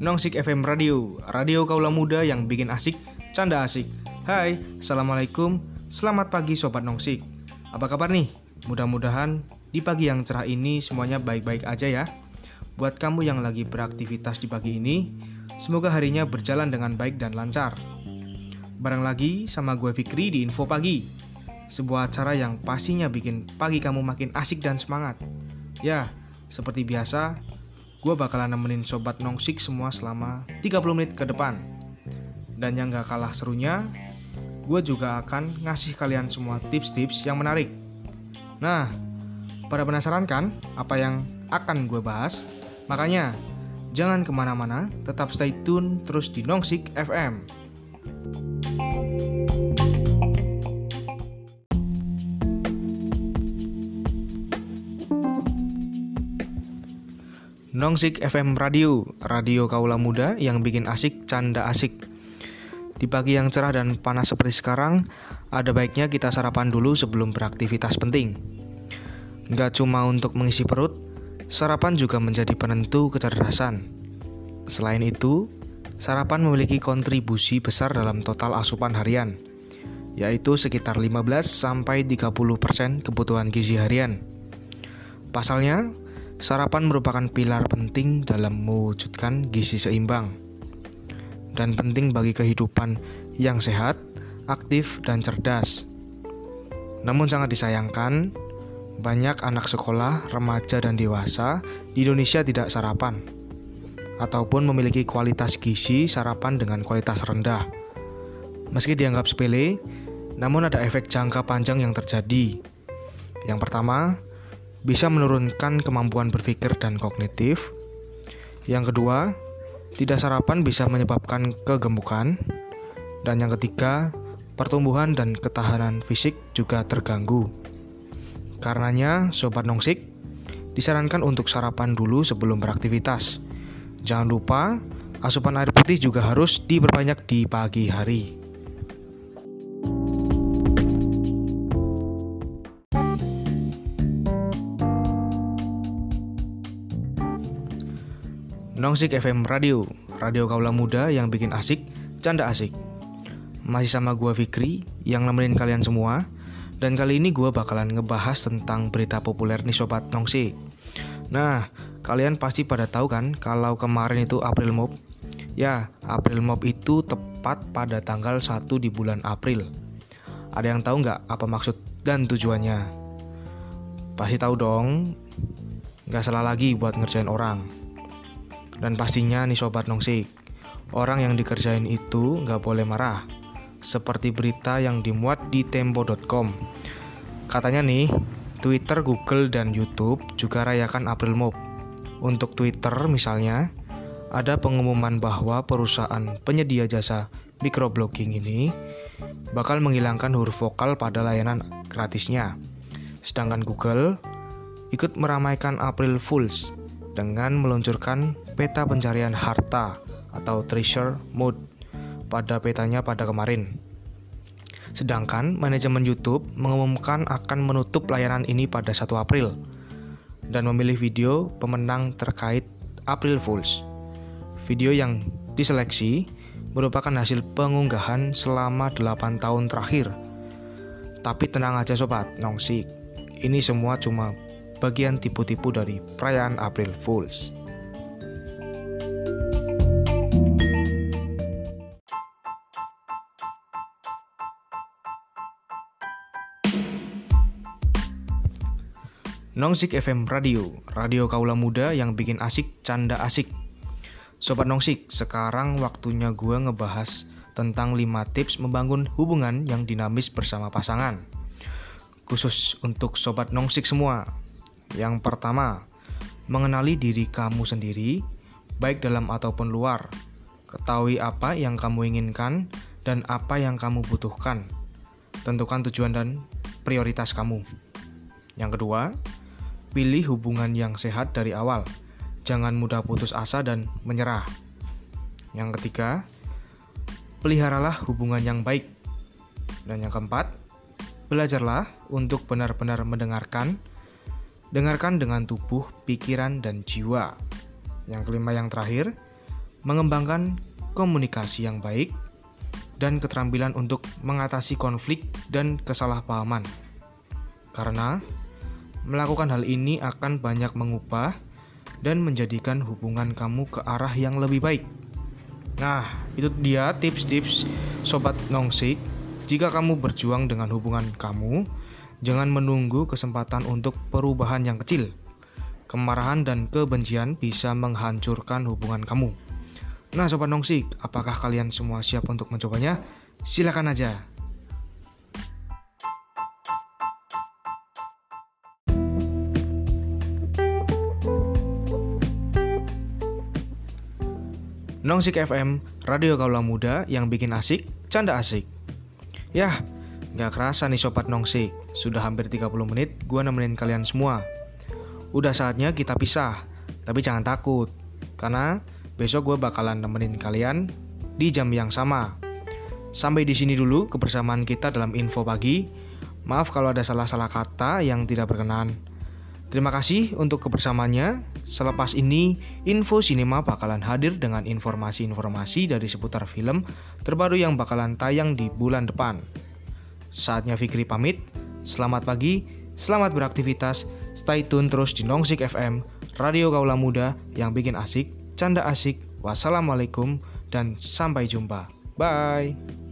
Nongsik FM Radio, radio kaula muda yang bikin asik, canda asik. Hai, Assalamualaikum, selamat pagi Sobat Nongsik. Apa kabar nih? Mudah-mudahan di pagi yang cerah ini semuanya baik-baik aja ya. Buat kamu yang lagi beraktivitas di pagi ini, semoga harinya berjalan dengan baik dan lancar. Bareng lagi sama gue Fikri di Info Pagi, sebuah acara yang pastinya bikin pagi kamu makin asik dan semangat. Ya, seperti biasa, gue bakalan nemenin Sobat Nongsik semua selama 30 menit ke depan. Dan yang gak kalah serunya, gue juga akan ngasih kalian semua tips-tips yang menarik. Nah, pada penasaran kan apa yang akan gue bahas? Makanya, jangan ke mana-mana, tetap stay tune terus di Nongsik FM. Nongsik FM Radio, radio kaula muda yang bikin asik, canda asik. Di pagi yang cerah dan panas seperti sekarang, ada baiknya kita sarapan dulu sebelum beraktivitas penting. Gak cuma untuk mengisi perut, sarapan juga menjadi penentu kecerdasan. Selain itu, sarapan memiliki kontribusi besar dalam total asupan harian, yaitu sekitar 15-30% kebutuhan gizi harian. Pasalnya, Sarapan merupakan pilar penting dalam mewujudkan gizi seimbang dan penting bagi kehidupan yang sehat, aktif, dan cerdas. Namun sangat disayangkan, banyak anak sekolah, remaja, dan dewasa di Indonesia tidak sarapan ataupun memiliki kualitas gizi sarapan dengan kualitas rendah. Meski dianggap sepele, namun ada efek jangka panjang yang terjadi. Yang pertama, bisa menurunkan kemampuan berpikir dan kognitif. Yang kedua, tidak sarapan bisa menyebabkan kegemukan. Dan yang ketiga, pertumbuhan dan ketahanan fisik juga terganggu. Karenanya, sobat nongsik, disarankan untuk sarapan dulu sebelum beraktivitas. Jangan lupa, asupan air putih juga harus diperbanyak di pagi hari. Nongsik FM Radio, radio kaula muda yang bikin asik, canda asik. Masih sama gua Fikri yang nemenin kalian semua. Dan kali ini gua bakalan ngebahas tentang berita populer nih sobat Nongsik. Nah, kalian pasti pada tahu kan kalau kemarin itu April Mop? Ya, April Mop itu tepat pada tanggal 1 di bulan April. Ada yang tahu nggak apa maksud dan tujuannya? Pasti tahu dong. Nggak salah lagi buat ngerjain orang. Dan pastinya nih sobat nongsik, orang yang dikerjain itu nggak boleh marah. Seperti berita yang dimuat di tempo.com. Katanya nih, Twitter, Google, dan YouTube juga rayakan April Mop. Untuk Twitter misalnya, ada pengumuman bahwa perusahaan penyedia jasa microblogging ini bakal menghilangkan huruf vokal pada layanan gratisnya. Sedangkan Google ikut meramaikan April Fools dengan meluncurkan peta pencarian harta atau treasure mode pada petanya pada kemarin. Sedangkan manajemen YouTube mengumumkan akan menutup layanan ini pada 1 April dan memilih video pemenang terkait April Fools. Video yang diseleksi merupakan hasil pengunggahan selama 8 tahun terakhir. Tapi tenang aja sobat, nongsik. Ini semua cuma bagian tipu-tipu dari perayaan April Fools. Nongsik FM Radio, radio kaula muda yang bikin asik, canda asik. Sobat Nongsik, sekarang waktunya gue ngebahas tentang 5 tips membangun hubungan yang dinamis bersama pasangan. Khusus untuk Sobat Nongsik semua, yang pertama, mengenali diri kamu sendiri, baik dalam ataupun luar. Ketahui apa yang kamu inginkan dan apa yang kamu butuhkan. Tentukan tujuan dan prioritas kamu. Yang kedua, pilih hubungan yang sehat dari awal. Jangan mudah putus asa dan menyerah. Yang ketiga, peliharalah hubungan yang baik. Dan yang keempat, belajarlah untuk benar-benar mendengarkan Dengarkan dengan tubuh, pikiran, dan jiwa. Yang kelima yang terakhir, mengembangkan komunikasi yang baik dan keterampilan untuk mengatasi konflik dan kesalahpahaman. Karena melakukan hal ini akan banyak mengubah dan menjadikan hubungan kamu ke arah yang lebih baik. Nah, itu dia tips-tips sobat nongsik. Jika kamu berjuang dengan hubungan kamu, Jangan menunggu kesempatan untuk perubahan yang kecil. Kemarahan dan kebencian bisa menghancurkan hubungan kamu. Nah, sobat nongsik, apakah kalian semua siap untuk mencobanya? Silakan aja. Nongsik FM, radio kaula muda yang bikin asik, canda asik. Yah, Gak kerasa nih sobat nongsik, sudah hampir 30 menit gue nemenin kalian semua. Udah saatnya kita pisah, tapi jangan takut, karena besok gue bakalan nemenin kalian di jam yang sama. Sampai di sini dulu kebersamaan kita dalam info pagi. Maaf kalau ada salah-salah kata yang tidak berkenan. Terima kasih untuk kebersamaannya. Selepas ini, Info Cinema bakalan hadir dengan informasi-informasi dari seputar film terbaru yang bakalan tayang di bulan depan. Saatnya Fikri pamit. Selamat pagi, selamat beraktivitas. Stay tune terus di Nongsik FM, Radio Kaula Muda yang bikin asik, canda asik. Wassalamualaikum dan sampai jumpa. Bye.